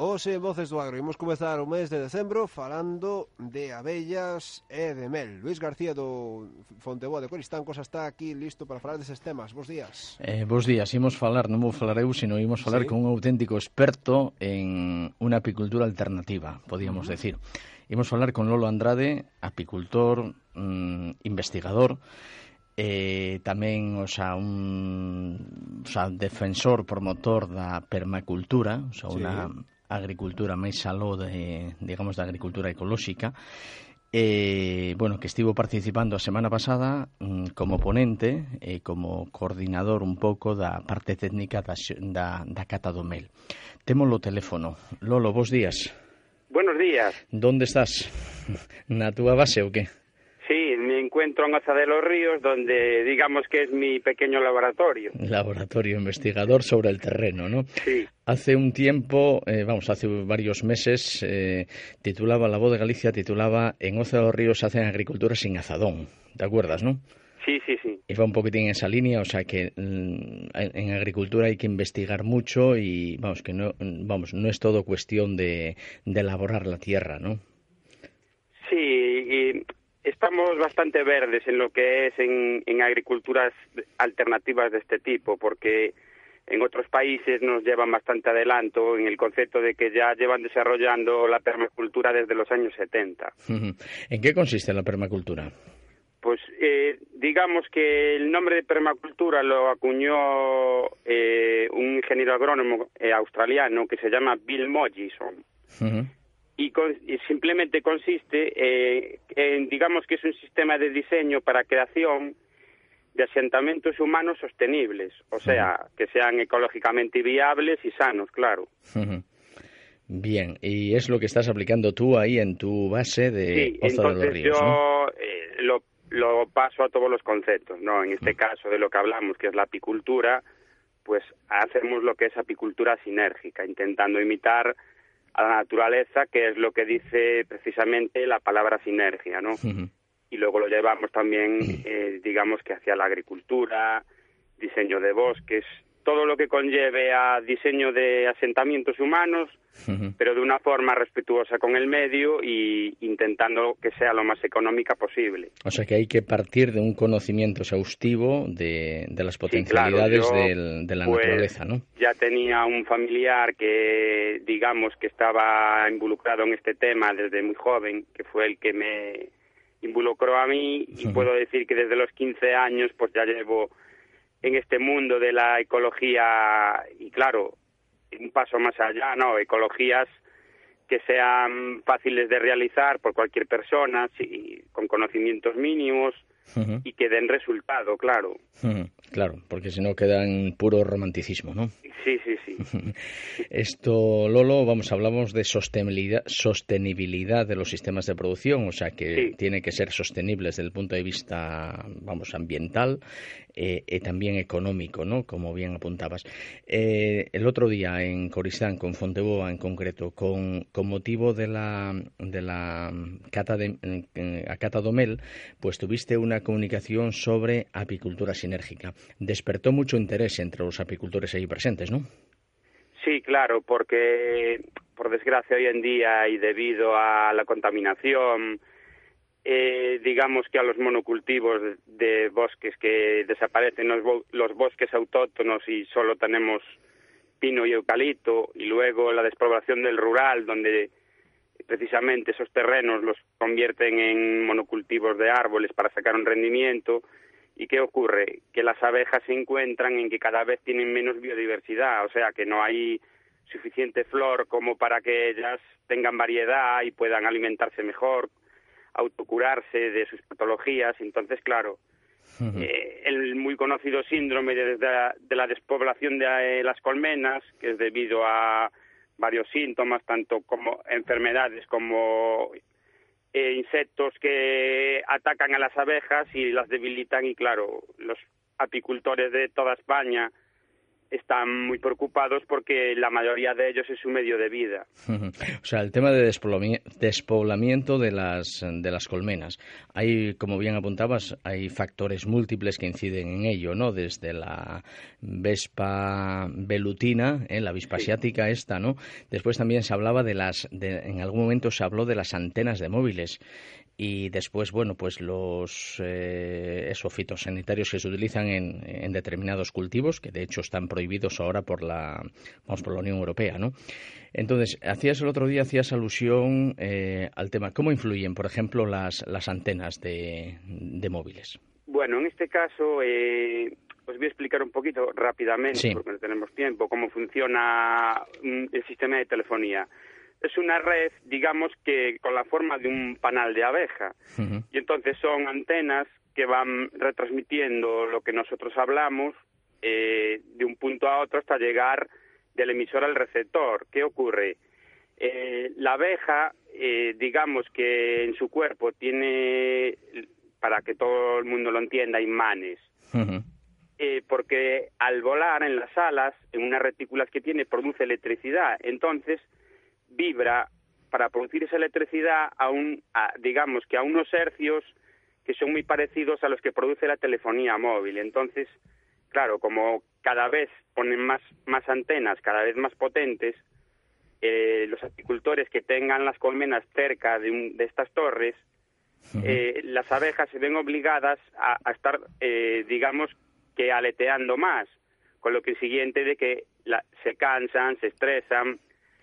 Hoxe Voces do Agro Imos comezar o mes de decembro falando de abellas e de mel Luis García do Fonteboa de Coristancos está aquí listo para falar deses temas Bos días eh, Bos días, imos falar, non vou falar eu sino imos falar sí. con un auténtico experto en unha apicultura alternativa podíamos uh -huh. decir Imos falar con Lolo Andrade, apicultor, mm, investigador eh, tamén o xa, un o xa, defensor, promotor da permacultura, o xa, sí. unha agricultura máis aló de, digamos, da agricultura ecolóxica, eh, bueno, que estivo participando a semana pasada mm, como ponente e eh, como coordinador un pouco da parte técnica da, da, da Cata do Mel. Temos o teléfono. Lolo, bons días. Buenos días. Donde estás? Na túa base ou que? Me encuentro en Aza de los Ríos, donde digamos que es mi pequeño laboratorio. Laboratorio investigador sobre el terreno, ¿no? Sí. Hace un tiempo, eh, vamos, hace varios meses, eh, titulaba La Voz de Galicia, titulaba En Oza de los Ríos hacen agricultura sin azadón. ¿Te acuerdas, no? Sí, sí, sí. Y va un poquitín en esa línea, o sea que mm, en agricultura hay que investigar mucho y vamos que no, vamos, no es todo cuestión de, de elaborar la tierra, ¿no? Sí, y bastante verdes en lo que es en, en agriculturas alternativas de este tipo, porque en otros países nos llevan bastante adelanto en el concepto de que ya llevan desarrollando la permacultura desde los años 70. ¿En qué consiste la permacultura? Pues eh, digamos que el nombre de permacultura lo acuñó eh, un ingeniero agrónomo eh, australiano que se llama Bill Mollison y, simplemente consiste eh, en, digamos que es un sistema de diseño para creación de asentamientos humanos sostenibles, o sea, que sean ecológicamente viables y sanos, claro. Bien, y es lo que estás aplicando tú ahí en tu base de sí, entonces de los Ríos, yo eh, lo, lo, paso a todos los conceptos, ¿no? En este caso de lo que hablamos, que es la apicultura, pues hacemos lo que es apicultura sinérgica, intentando imitar a la naturaleza, que es lo que dice precisamente la palabra sinergia, ¿no? Y luego lo llevamos también, eh, digamos que hacia la agricultura, diseño de bosques, todo lo que conlleve a diseño de asentamientos humanos, pero de una forma respetuosa con el medio y intentando que sea lo más económica posible. O sea que hay que partir de un conocimiento exhaustivo de, las potencialidades de la pues, naturaleza, ¿no? Ya tenía un familiar que, digamos, que estaba involucrado en este tema desde muy joven, que fue el que me involucró a mí y puedo decir que desde los 15 años pues ya llevo en este mundo de la ecología y claro, un paso más allá, ¿no? Ecologías que sean fáciles de realizar por cualquier persona, sí, con conocimientos mínimos, y que den resultado, claro. Claro, porque si no queda en puro romanticismo, ¿no? Sí, sí, sí. Esto, Lolo, vamos, hablamos de sostenibilidad, sostenibilidad de los sistemas de producción, o sea que tiene que ser sostenibles desde el punto de vista, vamos, ambiental y eh, también económico, ¿no? Como bien apuntabas. Eh, el otro día en Coristán, con Fonteboa en concreto, con, motivo de la, de la cata de, a Cata Domel, pues tuviste una comunicación sobre apicultura sinérgica. Despertó mucho interés entre los apicultores ahí presentes, ¿no? Sí, claro, porque por desgracia hoy en día y debido a la contaminación, eh, digamos que a los monocultivos de bosques que desaparecen los, los bosques autóctonos y solo tenemos pino y eucalipto, y luego la despoblación del rural, donde precisamente esos terrenos los convierten en monocultivos de árboles para sacar un rendimiento. ¿Y qué ocurre? Que las abejas se encuentran en que cada vez tienen menos biodiversidad, o sea que no hay suficiente flor como para que ellas tengan variedad y puedan alimentarse mejor, autocurarse de sus patologías. Entonces, claro, eh, el muy conocido síndrome de, de la despoblación de las colmenas, que es debido a varios síntomas, tanto como enfermedades como eh, insectos que atacan a las abejas y las debilitan y claro, los apicultores de toda España están muy preocupados porque la mayoría de ellos es su medio de vida. o sea, el tema de despoblamiento de las, de las colmenas. Hay, como bien apuntabas, hay factores múltiples que inciden en ello, ¿no? Desde la vespa velutina, ¿eh? la avispa asiática esta, ¿no? Después también se hablaba de las, en algún momento se habló de las antenas de móviles y después, bueno, pues los eh, fitosanitarios que se utilizan en, en, determinados cultivos, que de hecho están prohibidos ahora por la, vamos, por la Unión Europea, ¿no? Entonces, hacías el otro día, hacías alusión eh, al tema, ¿cómo influyen, por ejemplo, las, las antenas de, de móviles? Bueno, en este caso, eh, os voy a explicar un poquito rápidamente, porque no tenemos tiempo, cómo funciona mm, el sistema de telefonía es una red, digamos que con la forma de un panal de abeja. Y entonces son antenas que van retransmitiendo lo que nosotros hablamos eh, de un punto a otro hasta llegar del emisor al receptor. ¿Qué ocurre? Eh, la abeja, eh, digamos que en su cuerpo tiene, para que todo el mundo lo entienda, imanes. porque al volar en las alas, en unas retículas que tiene, produce electricidad. Entonces, vibra para producir esa electricidad a un, digamos que a unos hercios que son muy parecidos a los que produce la telefonía móvil. Entonces, claro, como cada vez ponen más, más antenas, cada vez más potentes, eh, los apicultores que tengan las colmenas cerca de, de estas torres, eh, las abejas se ven obligadas a, estar, eh, digamos, que aleteando más, con lo que siguiente de que se cansan, se estresan,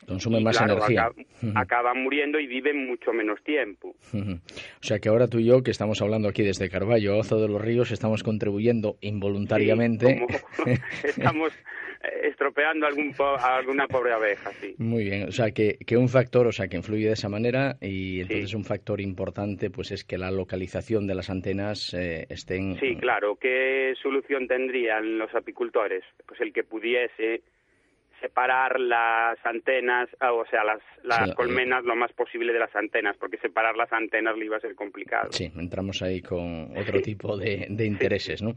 Consumen más energía. acaban muriendo y viven mucho menos tiempo. O sea que ahora tú y yo, que estamos hablando aquí desde Carballo, Ozo de los Ríos, estamos contribuyendo involuntariamente. estamos eh, estropeando algún a alguna pobre abeja, sí. Muy bien, o sea que, que, un factor, o sea que influye de esa manera y entonces un factor importante pues es que la localización de las antenas eh, estén... Sí, claro, ¿qué solución tendrían los apicultores? Pues el que pudiese separar las antenas, ah, o sea, las, las colmenas lo más posible de las antenas, porque separar las antenas le iba a ser complicado. Sí, entramos ahí con otro tipo de, de intereses, ¿no?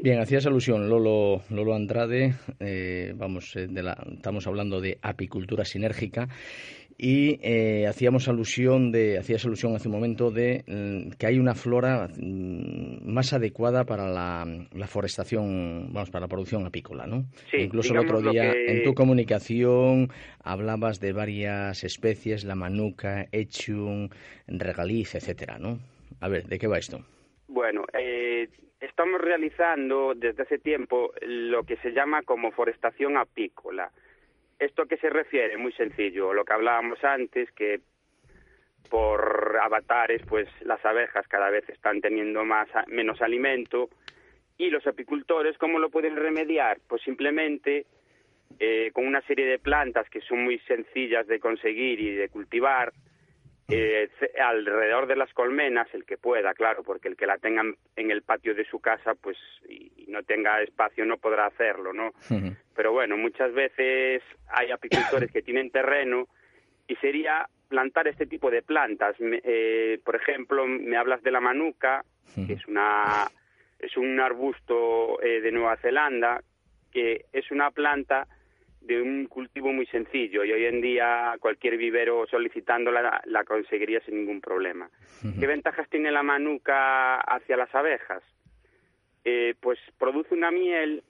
Bien, hacías alusión, Lolo, Lolo Andrade, eh, vamos, eh, de la, estamos hablando de apicultura sinérgica y eh, hacíamos alusión de hacías alusión hace un momento de mm, que hay una flora mm, más adecuada para la, la, forestación vamos para la producción apícola no sí, incluso el otro día en tu comunicación hablabas de varias especies la manuca echium regaliz etcétera no a ver de qué va esto bueno eh, estamos realizando desde hace tiempo lo que se llama como forestación apícola ¿Esto a qué se refiere? Muy sencillo. Lo que hablábamos antes, que por avatares, pues las abejas cada vez están teniendo más, menos alimento. Y los apicultores, ¿cómo lo pueden remediar? Pues simplemente eh, con una serie de plantas que son muy sencillas de conseguir y de cultivar, eh, alrededor de las colmenas, el que pueda, claro, porque el que la tenga en el patio de su casa, pues, y, no tenga espacio, no podrá hacerlo, ¿no? Pero bueno, muchas veces hay apicultores que tienen terreno y sería plantar este tipo de plantas. Eh, por ejemplo, me hablas de la manuca, que es una es un arbusto eh, de Nueva Zelanda, que es una planta de un cultivo muy sencillo y hoy en día cualquier vivero solicitándola la conseguiría sin ningún problema. ¿Qué ventajas tiene la manuca hacia las abejas? Eh, pues produce una miel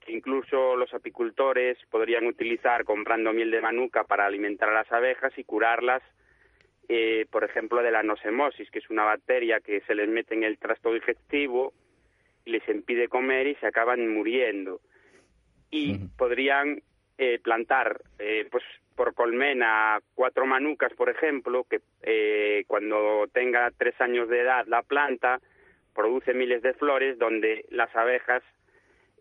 que incluso los apicultores podrían utilizar comprando miel de manuca para alimentar a las abejas y curarlas, eh, por ejemplo, de la nosemosis, que es una bacteria que se les mete en el trasto digestivo y les impide comer y se acaban muriendo. Y podrían eh, plantar eh, pues por colmena cuatro manucas, por ejemplo, que eh, cuando tenga tres años de edad la planta produce miles de flores donde las abejas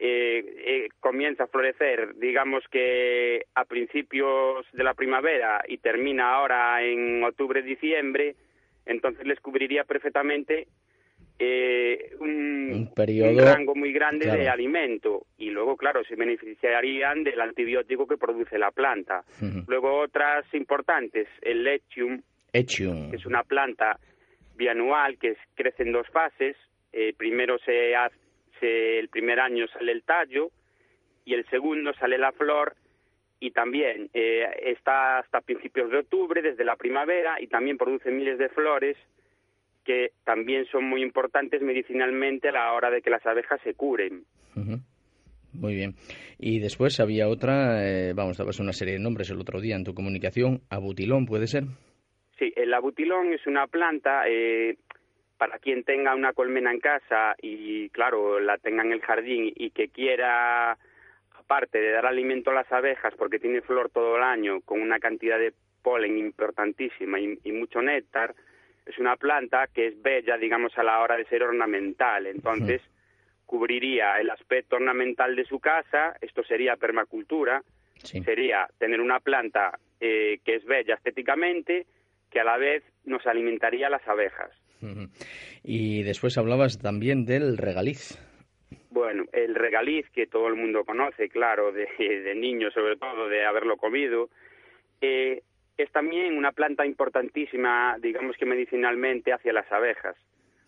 eh, comienza a florecer, digamos que a principios de la primavera y termina ahora en octubre-diciembre, entonces les cubriría perfectamente eh, un, rango muy grande de alimento. Y luego, claro, se beneficiarían del antibiótico que produce la planta. Luego otras importantes, el lechium, que es una planta bianual que crece en dos fases. Eh, primero se hace, el primer año sale el tallo y el segundo sale la flor. Y también eh, está hasta principios de octubre, desde la primavera, y también produce miles de flores que también son muy importantes medicinalmente a la hora de que las abejas se curen. Muy bien. Y después había otra, eh, vamos, dabas una serie de nombres el otro día en tu comunicación, abutilón, ¿puede ser? Sí, el abutilón es una planta, eh, para quien tenga una colmena en casa y, claro, la tenga en el jardín y que quiera aparte de dar alimento a las abejas, porque tiene flor todo el año, con una cantidad de polen importantísima y, mucho néctar, es una planta que es bella, digamos, a la hora de ser ornamental. Entonces, cubriría el aspecto ornamental de su casa, esto sería permacultura, sería tener una planta eh, que es bella estéticamente, que a la vez nos alimentaría las abejas. Y después hablabas también del regaliz. Bueno, el regaliz, que todo el mundo conoce, claro, de, de niños sobre todo, de haberlo comido, eh, es también una planta importantísima, digamos que medicinalmente, hacia las abejas,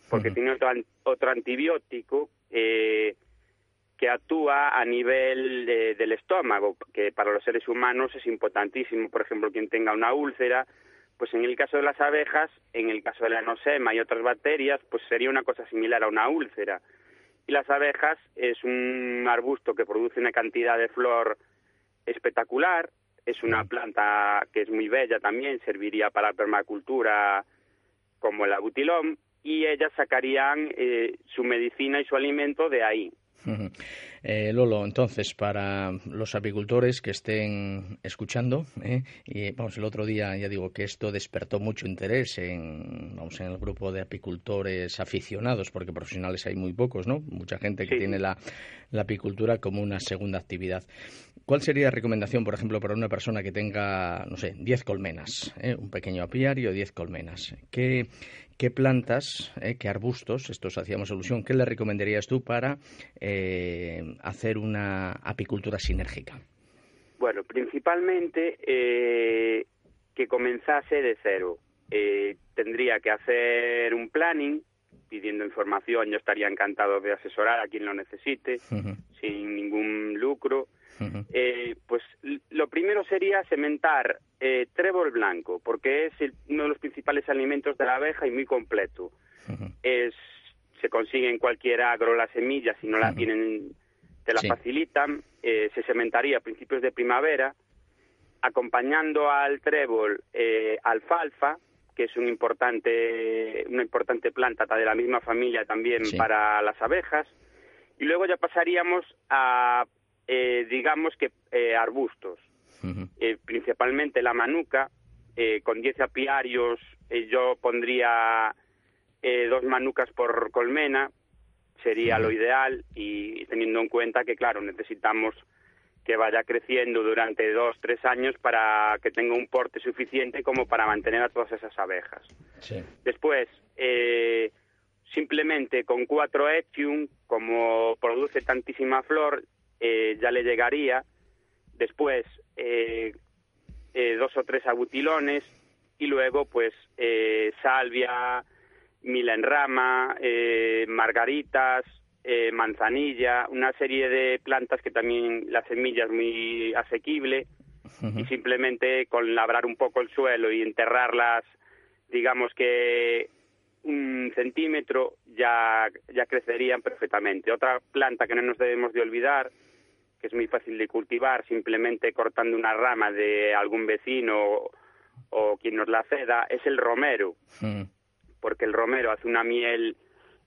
porque tiene otro, otro antibiótico eh, que actúa a nivel del estómago, que para los seres humanos es importantísimo. Por ejemplo, quien tenga una úlcera, pues en el caso de las abejas, en el caso de la anosema y otras bacterias, pues sería una cosa similar a una úlcera. Y las abejas es un arbusto que produce una cantidad de flor espectacular, es una planta que es muy bella también, serviría para permacultura como el abutilón, y ellas sacarían eh, su medicina y su alimento de ahí. Eh, Lolo, entonces, para los apicultores que estén escuchando, ¿eh? y vamos, el otro día ya digo que esto despertó mucho interés en, vamos, en el grupo de apicultores aficionados, porque profesionales hay muy pocos, ¿no? Mucha gente que tiene la, apicultura como una segunda actividad. ¿Cuál sería la recomendación, por ejemplo, para una persona que tenga, no sé, 10 colmenas, ¿eh? un pequeño apiario, 10 colmenas? ¿Qué, ¿Qué plantas, eh, qué arbustos, estos hacíamos alusión, qué le recomendarías tú para eh, hacer una apicultura sinérgica? Bueno, principalmente eh, que comenzase de cero. tendría que hacer un planning pidiendo información. Yo estaría encantado de asesorar a quien lo necesite sin ningún lucro eh, pues lo primero sería sementar eh, trébol blanco, porque es uno de los principales alimentos de la abeja y muy completo. es, se consigue en cualquier agro la semilla, si no la tienen, te la facilitan. Eh, se sementaría a principios de primavera, acompañando al trébol eh, alfalfa, que es un importante, una importante planta de la misma familia también para las abejas. Y luego ya pasaríamos a eh, digamos que eh, arbustos, eh, principalmente la manuca, con 10 apiarios yo pondría dos manucas por colmena, sería lo ideal y teniendo en cuenta que, claro, necesitamos que vaya creciendo durante dos, tres años para que tenga un porte suficiente como para mantener a todas esas abejas. Después, simplemente con cuatro etium, como produce tantísima flor, eh, ya le llegaría. Después, eh, eh, dos o tres abutilones y luego, pues, salvia, milenrama, margaritas, manzanilla, una serie de plantas que también la semilla es muy asequible y simplemente con labrar un poco el suelo y enterrarlas, digamos que un centímetro ya, ya crecerían perfectamente. Otra planta que no nos debemos de olvidar que es muy fácil de cultivar simplemente cortando una rama de algún vecino o, quien nos la ceda, es el romero, mm. porque el romero hace una miel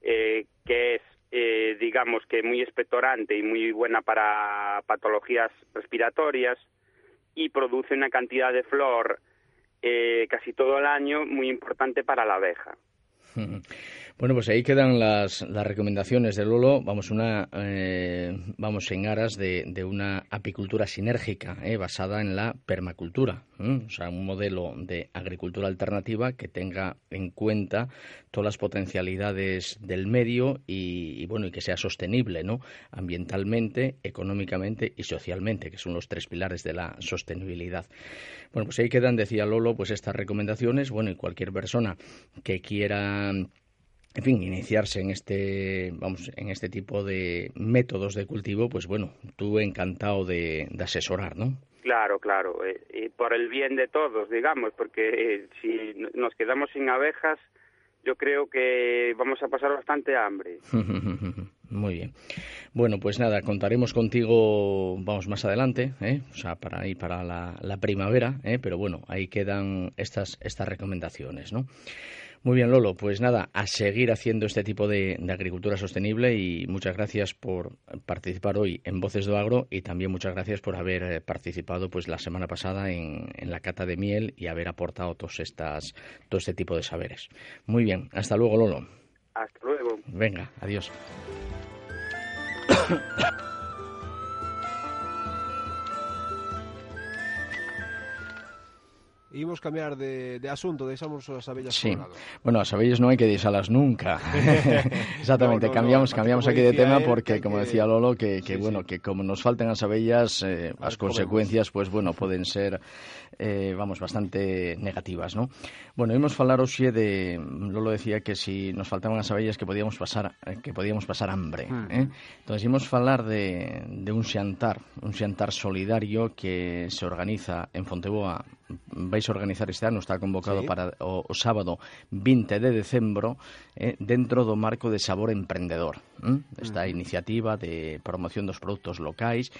eh, que es, eh, digamos que muy expectorante y muy buena para patologías respiratorias y produce una cantidad de flor eh, casi todo el año muy importante para la abeja. Mm. Bueno, pues ahí quedan las, las recomendaciones de Lolo. Vamos, una, eh, vamos en aras de, de una apicultura sinérgica eh, basada en la permacultura. O sea, un modelo de agricultura alternativa que tenga en cuenta todas las potencialidades del medio y, bueno, y que sea sostenible, ¿no? Ambientalmente, económicamente y socialmente, que son los tres pilares de la sostenibilidad. Bueno, pues ahí quedan, decía Lolo, pues estas recomendaciones. Bueno, y cualquier persona que quiera en fin, iniciarse en este, vamos, en este tipo de métodos de cultivo, pues bueno, tú encantado de, asesorar, ¿no? Claro, claro, eh, y por el bien de todos, digamos, porque eh, si nos quedamos sin abejas, yo creo que vamos a pasar bastante hambre. Muy bien. Bueno, pues nada, contaremos contigo, vamos más adelante, ¿eh? o sea, para ir para la, primavera, ¿eh? pero bueno, ahí quedan estas, estas recomendaciones, ¿no? Muy bien, Lolo. Pues nada, a seguir haciendo este tipo de, agricultura sostenible y muchas gracias por participar hoy en Voces do Agro y también muchas gracias por haber eh, participado pues la semana pasada en, la cata de miel y haber aportado todos estas, todo este tipo de saberes. Muy bien, hasta luego, Lolo. Hasta luego. Venga, adiós. Imos cambiar de, de asunto, deixamos as abellas sí. por Bueno, as abellas non hai que deixalas nunca. Exactamente, no, no, cambiamos no, cambiamos aquí de tema porque, que, como decía Lolo, que, que sí, bueno, sí. que como nos faltan as abellas, eh, as Comemos. consecuencias, pues bueno, poden ser, eh, vamos, bastante negativas, ¿no? Bueno, imos falar hoxe de, Lolo decía que si nos faltaban as abellas que podíamos pasar, eh, que podíamos pasar hambre, mm. eh? Entonces, imos falar de, de un xantar, un xantar solidario que se organiza en Fonteboa vais a organizar este ano, está convocado sí. para o, o sábado 20 de decembro, eh, dentro do marco de Sabor Emprendedor. Eh? Esta mm. iniciativa de promoción dos produtos locais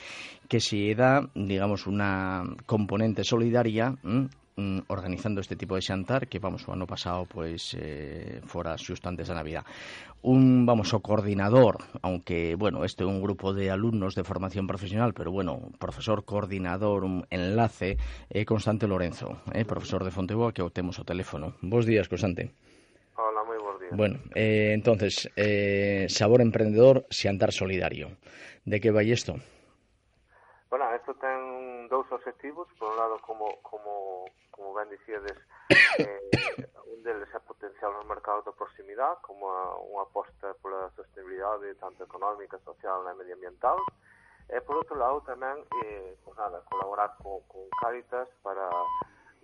que se dá, digamos, unha componente solidaria eh? mm, organizando este tipo de xantar que, vamos, o ano pasado, pois, eh, fora xusto antes da Navidad. Un, vamos, o coordinador, aunque, bueno, este é un grupo de alumnos de formación profesional, pero, bueno, profesor coordinador, un enlace, é eh, Constante Lorenzo, eh, profesor de Fonteboa, que o temos o teléfono. Bos días, Constante. Hola, moi bons días. Bueno, eh, entonces, eh, sabor emprendedor, xantar solidario. De que vai isto? Bueno, isto ten dous obxectivos, por un lado, como, como, como ben dicíades, eh, un deles é potenciar os mercados da proximidade, como a, unha aposta pola sostenibilidade tanto económica, social e medioambiental, e por outro lado tamén eh, pues nada, colaborar con, con Caritas para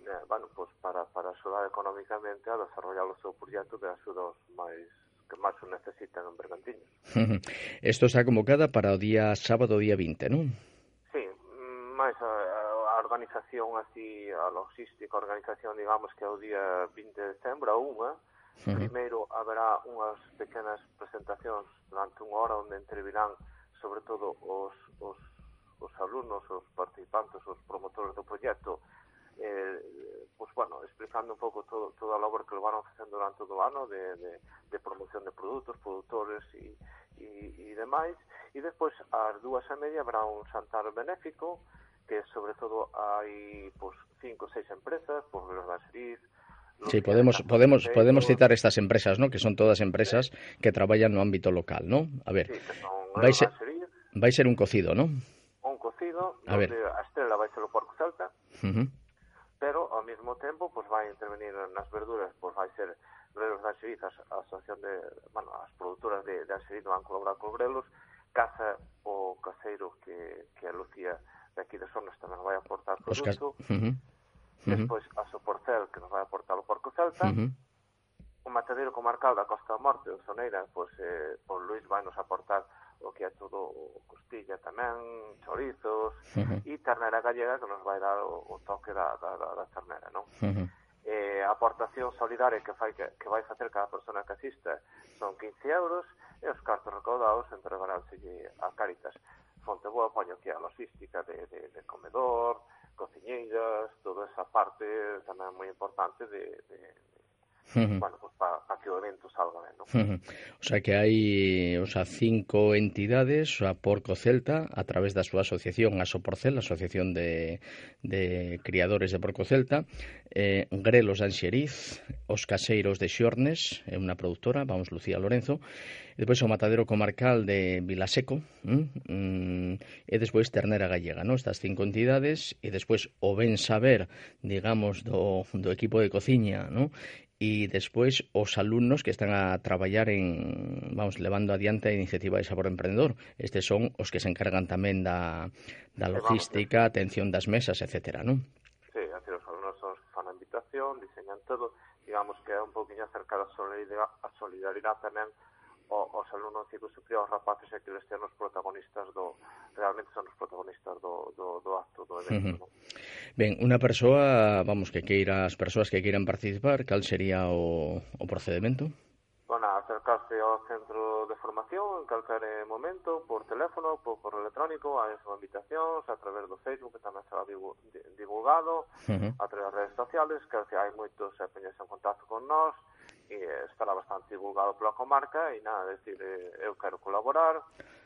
eh, bueno, pues para, para axudar económicamente a desarrollar o seu proxecto de axuda aos máis que máis o necesitan en Bergantiños. Isto está convocada para o día sábado, día 20, non? máis a, a organización así, a logística, a organización, digamos que é o día 20 de decembro a unha, sí. primeiro haberá unhas pequenas presentacións durante unha hora onde entrevirán sobre todo os, os, os alumnos, os participantes, os promotores do proxecto, eh, pues bueno, explicando un pouco todo, toda a labor que levaron facendo durante todo o ano de, de, de promoción de produtos, produtores e, e, e demais. E despois, ás dúas e media, habrá un xantar benéfico que sobre todo hai pues cinco ou seis empresas, por pues, los de Sí, podemos, podemos, podemos citar estas empresas, ¿no? Que son todas empresas que traballan no ámbito local, ¿no? A ver, sí, vais, ser vais a ser un cocido, ¿no? Un cocido, a ver. a Estrela vai ser o porco salta, uh -huh. pero ao mesmo tempo, pues, vai intervenir nas verduras, pues, vai ser Grelos da Xeriz, a, a asociación de, bueno, as produtoras de, de Xeriz van colaborar con Grelos, Casa o Caseiro, que, que Lucía de aquí de Sonos tamén vai aportar produto. Oscar. Uh -huh. Despois a Soporcel, que nos vai aportar o Porco Celta. Uh -huh. O matadero Comarcal da Costa da Morte, o Soneira, pois, eh, por Luis vai nos aportar o que é todo o costilla tamén, chorizos uh -huh. e ternera gallega que nos vai dar o, o toque da, da, da, da ternera, non? Uh -huh. eh, a aportación solidaria que, fai, que, que vai facer cada persona que asista son 15 euros e os cartos recaudados entregaránse a Caritas. Fonteboa poño que a logística de, de, de comedor, cociñeiras, toda esa parte tamén moi importante de, de, Uh -huh. bueno, pues para pa que o evento salga ben, ¿no? Uh -huh. O sea que hai, o sea, cinco entidades, a Porco Celta, a través da súa asociación Asoporcel, a Asociación de, de Criadores de Porco Celta, eh, Grelos de Anxeriz, Os Caseiros de Xornes, é unha produtora, vamos, Lucía Lorenzo, E despois o matadero comarcal de Vilaseco, mm, mm e despois Ternera Gallega, non? Estas cinco entidades, e despois o ben saber, digamos, do, do equipo de cociña, no? e despois os alumnos que están a traballar en, vamos, levando adiante a iniciativa de Sabor Emprendedor. Estes son os que se encargan tamén da, da logística, atención das mesas, etcétera, non? Sí, así os alumnos son os que fan a invitación, diseñan todo, digamos que é un poquinho acercar a solidaridade, a solidaridade tamén os alumnos ciclo superior, os rapaces e aqueles sean os protagonistas do realmente son os protagonistas do, do, do acto do evento. Uh -huh. ¿no? Ben, unha persoa, vamos, que queira as persoas que queiran participar, cal sería o, o procedimento? Bueno, acercarse ao centro de formación en calquere momento, por teléfono, por correo electrónico, hai súa invitacións, a través do Facebook, que tamén será divulgado, uh -huh. a través das redes sociales, que hai moitos se poñerse en contacto con nós, e estará bastante divulgado pola comarca e nada, decir, eh, eu quero colaborar,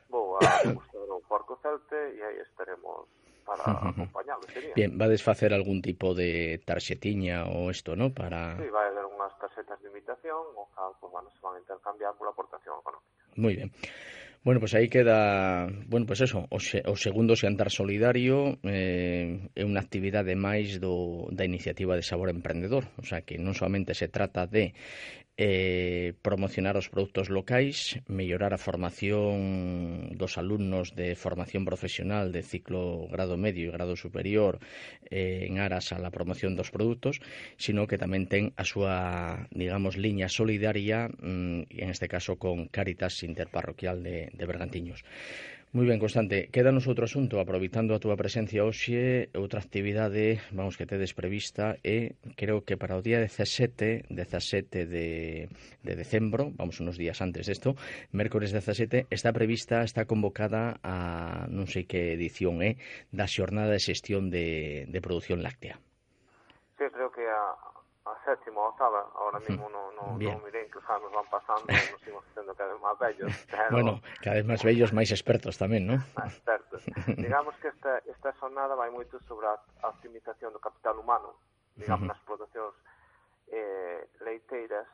vou a gustar o Porco Celte e aí estaremos para acompañarlo acompañalo. Sería. Bien, vades facer algún tipo de tarxetiña ou isto, ¿no? Para... Sí, vai haber unhas tarxetas de invitación, o cal, pues, bueno, se van a intercambiar pola aportación económica. Moi ben. Bueno, pois pues aí queda, bueno, pois pues eso, o, se, o segundo xantar solidario eh, é unha actividade máis do, da iniciativa de Sabor Emprendedor, o sea que non solamente se trata de eh, promocionar os produtos locais, mellorar a formación dos alumnos de formación profesional de ciclo grado medio e grado superior eh, en aras a la promoción dos produtos, sino que tamén ten a súa, digamos, liña solidaria, mm, en este caso con Caritas Interparroquial de, de Bergantiños. Muy ben, Constante, quédanos outro asunto, aproveitando a túa presencia hoxe, outra actividade, vamos, que tedes prevista, e eh, creo que para o día 17, 17 de, de decembro, vamos, unos días antes desto, mércores 17, está prevista, está convocada a, non sei que edición é, eh, da xornada de xestión de, de produción láctea. Sí, creo que séptimo ou octava, ahora mm. mismo no, no, no miren que os anos van pasando e eh. nos imos sendo cada vez máis bellos. Pero... Bueno, cada vez máis bellos, máis expertos tamén, non? Máis expertos. Digamos que esta, esta sonada vai moito sobre a, a optimización do capital humano, digamos, uh -huh. nas producións eh, leiteiras.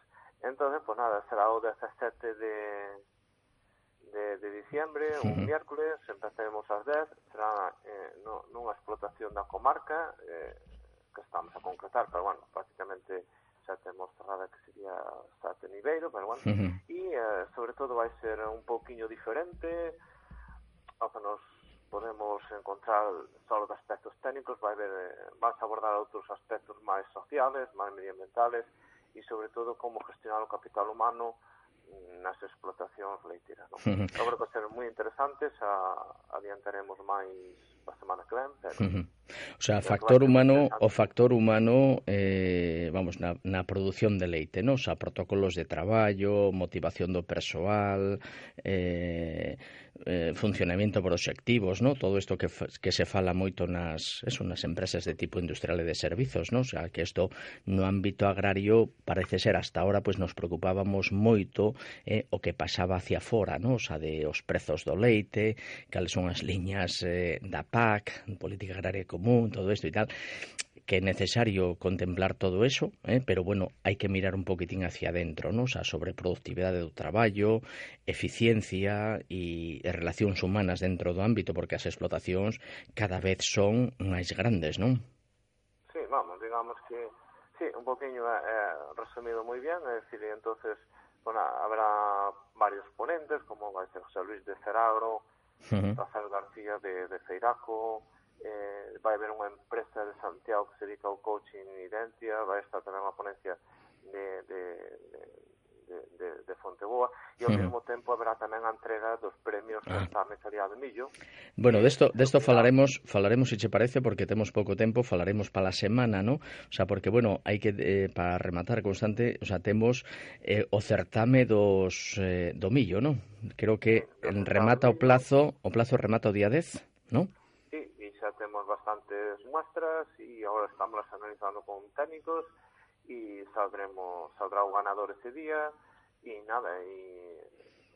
Entón, pues nada, será o 17 de, de, de diciembre, un uh -huh. miércoles, empezaremos ás 10, será eh, no, nunha explotación da comarca, eh, que estamos a concretar, pero bueno, prácticamente xa temos cerrada que sería Sate Niveiro, pero bueno, uh -huh. e eh, sobre todo vai ser un pouquiño diferente ao que nos podemos encontrar só de aspectos técnicos, vai ver, eh, vas abordar outros aspectos máis sociales, máis medioambientales e sobre todo como gestionar o capital humano mm, nas explotacións leiteiras. Non? Uh -huh. Sobre que ser moi interesantes, a, adiantaremos máis a semana que ven. Pero... Uh -huh. O sea, factor humano o factor humano, eh, vamos, na, na produción de leite, non? O sea, protocolos de traballo, motivación do persoal, eh, eh, funcionamento por obxectivos, non? Todo isto que, que se fala moito nas, eso, nas empresas de tipo industrial e de servizos, non? O sea, que isto no ámbito agrario parece ser hasta ahora pois pues, nos preocupábamos moito eh, o que pasaba hacia fora, non? O sea, de os prezos do leite, cales son as liñas eh, da PAC, política agraria común, todo esto y tal, que é necesario contemplar todo eso, ¿eh? pero bueno, hai que mirar un poquitín hacia adentro, ¿no? O sea, sobre productividade do traballo, eficiencia e relacións humanas dentro do ámbito, porque as explotacións cada vez son máis grandes, non? Sí, vamos, digamos que, sí, un poquinho eh, eh, resumido moi bien, é dicir, entonces, bueno, habrá varios ponentes, como vai ser José Luis de Ceragro, uh -huh. Rafael García de, de Feiraco, eh, vai haber unha empresa de Santiago que se dedica ao coaching Identia, vai estar tamén unha ponencia de, de, de de, de, de Fonteboa e ao mm. mesmo tempo haberá tamén a entrega dos premios ah. da Mesaría do Millo. Bueno, desto desto falaremos, falaremos se che parece porque temos pouco tempo, falaremos para a semana, ¿no? O sea, porque bueno, hai que eh, para rematar constante, o sea, temos eh, o certame dos eh, do Millo, ¿no? Creo que sí, remata o plazo, o plazo remata o día 10, ¿no? Sí, e xa temos bastantes muestras e agora estamos analizando con técnicos e saldremos, saldrá o ganador ese día e nada, e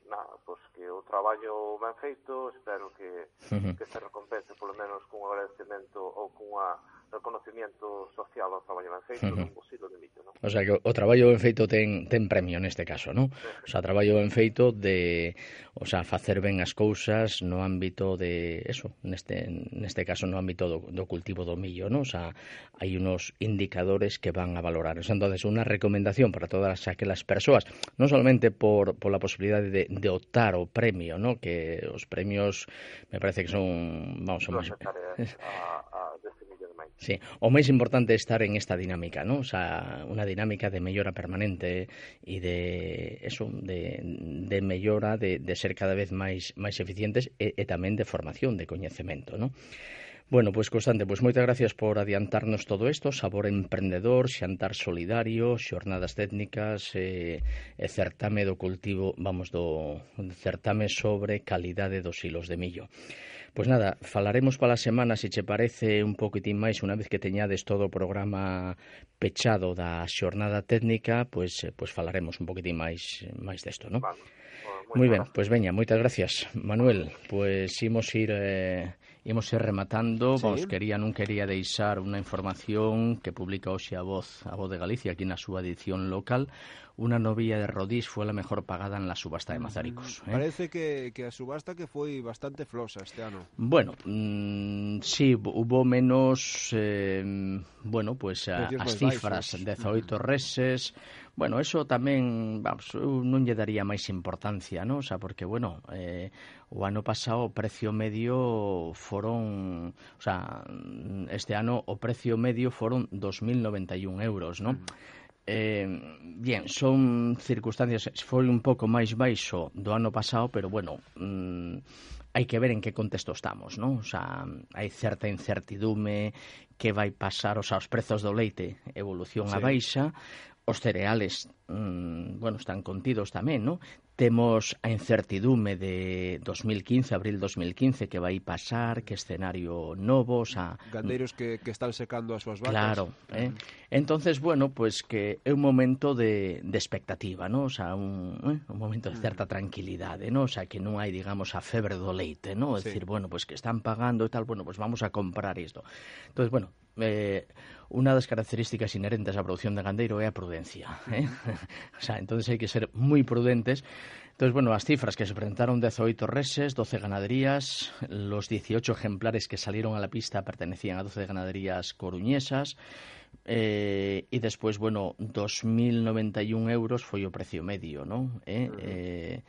nada, pois que o traballo ben feito, espero que, que se recompense polo menos cun agradecemento ou cunha reconocimiento social ao traballo ben feito, uh -huh. non posible limite, non? O sea que o traballo ben feito ten, ten premio neste caso, non? O sea, traballo ben feito de, o sea, facer ben as cousas no ámbito de, eso, neste, neste caso no ámbito do, do cultivo do millo, non? O sea, hai unos indicadores que van a valorar. O sea, entonces, unha recomendación para todas aquelas persoas, non solamente por, por la posibilidad de, de optar o premio, non? Que os premios me parece que son, vamos, son... máis... Eh, a, a, Sí, o máis importante é estar en esta dinámica, non? O sea, unha dinámica de mellora permanente e de eso, de, de mellora, de, de ser cada vez máis máis eficientes e, e tamén de formación, de coñecemento, non? Bueno, pois pues, Constante, pois pues, moitas gracias por adiantarnos todo isto, sabor emprendedor, xantar solidario, xornadas técnicas, eh, e certame do cultivo, vamos, do certame sobre calidade dos hilos de millo. Pois nada, falaremos para a semana, se che parece, un poquitín máis, unha vez que teñades todo o programa pechado da xornada técnica, pois, pois falaremos un poquitín máis, máis desto, non? Vale. Moi ben, pois pues veña, moitas gracias, Manuel. Pois imos ir eh, imos ir rematando, sí. vos quería non quería deixar unha información que publica hoxe a Voz, a Voz de Galicia aquí na súa edición local, una novilla de Rodís fue la mejor pagada en la subasta de Mazaricos. ¿eh? Parece que, que, a subasta que foi bastante flosa este ano. Bueno, mmm, sí, hubo menos, eh, bueno, pues a, as cifras, 18 reses, Bueno, eso tamén, vamos, non lle daría máis importancia, non? O sea, porque, bueno, eh, o ano pasado o precio medio foron, o sea, este ano o precio medio foron 2.091 euros, non? Mm Eh, bien, son circunstancias, foi un pouco máis baixo do ano pasado, pero bueno, mm, hai que ver en que contexto estamos, non? O sea, hai certa incertidume que vai pasar, o sea, os prezos do leite evolución sí. a baixa, os cereales, mm, bueno, están contidos tamén, non? Temos a incertidume de 2015, abril 2015, que vai pasar, que escenario novo, xa... Mm. Gandeiros que, que están secando as súas vacas. Claro, eh? Mm. Entonces, bueno, pues que é un momento de, de expectativa, ¿no? O sea, un, eh? un momento de mm. certa tranquilidade, ¿no? O sea, que non hai, digamos, a febre do leite, ¿no? É sí. decir, bueno, pues que están pagando e tal, bueno, pues vamos a comprar isto. Entonces, bueno, eh, unha das características inherentes á produción de gandeiro é a prudencia. Eh? o sea, entonces hai que ser moi prudentes Entonces, bueno, las cifras que se presentaron, 18 reses, 12 ganaderías, los 18 ejemplares que salieron a la pista pertenecían a 12 ganaderías coruñesas, eh, y después, bueno, 2.091 euros fue o precio medio, ¿no? Eh, eh,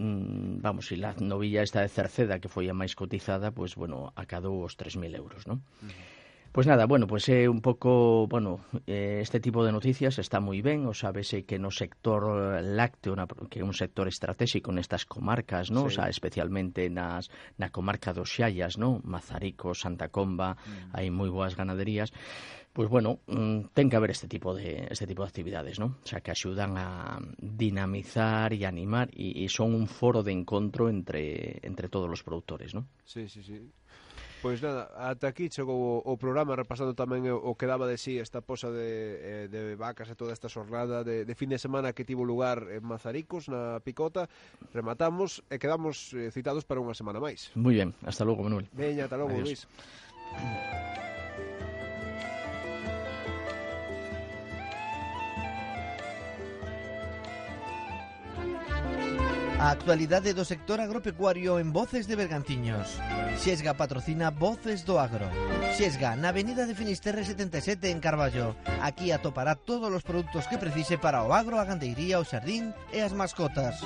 mm, vamos, e la novilla esta de Cerceda, que foi a máis cotizada, pues, bueno, acadou os 3.000 euros, non? Uh -huh. Pues nada, bueno, pues é eh, un pouco, bueno, eh, este tipo de noticias está moi ben, o sabese eh, que no sector eh, lácteo, na, que é un sector estratégico nestas comarcas, ¿no? Sí. O sea, especialmente nas na comarca dos Xallas, ¿no? Mazarico, Santa Comba, mm. hai moi boas ganaderías. Pois pues bueno, mm, ten que haber este tipo de este tipo de actividades, ¿no? O sea, que axudan a dinamizar e animar e, e son un foro de encontro entre entre todos os produtores, ¿no? Sí, sí, sí. Pois nada, ata aquí chegou o, o programa repasando tamén o, o que daba de sí esta posa de, eh, de vacas e toda esta xornada de, de fin de semana que tivo lugar en Mazaricos, na Picota. Rematamos e quedamos eh, citados para unha semana máis. Moi ben, hasta logo, Manuel. Veña, hasta logo, Adiós. Luis. A actualidade do sector agropecuario en Voces de Bergantiños. Xesga patrocina Voces do Agro. Xesga, na Avenida de Finisterre 77 en Carballo. Aquí atopará todos os produtos que precise para o agro, a gandeiría, o xardín e as mascotas.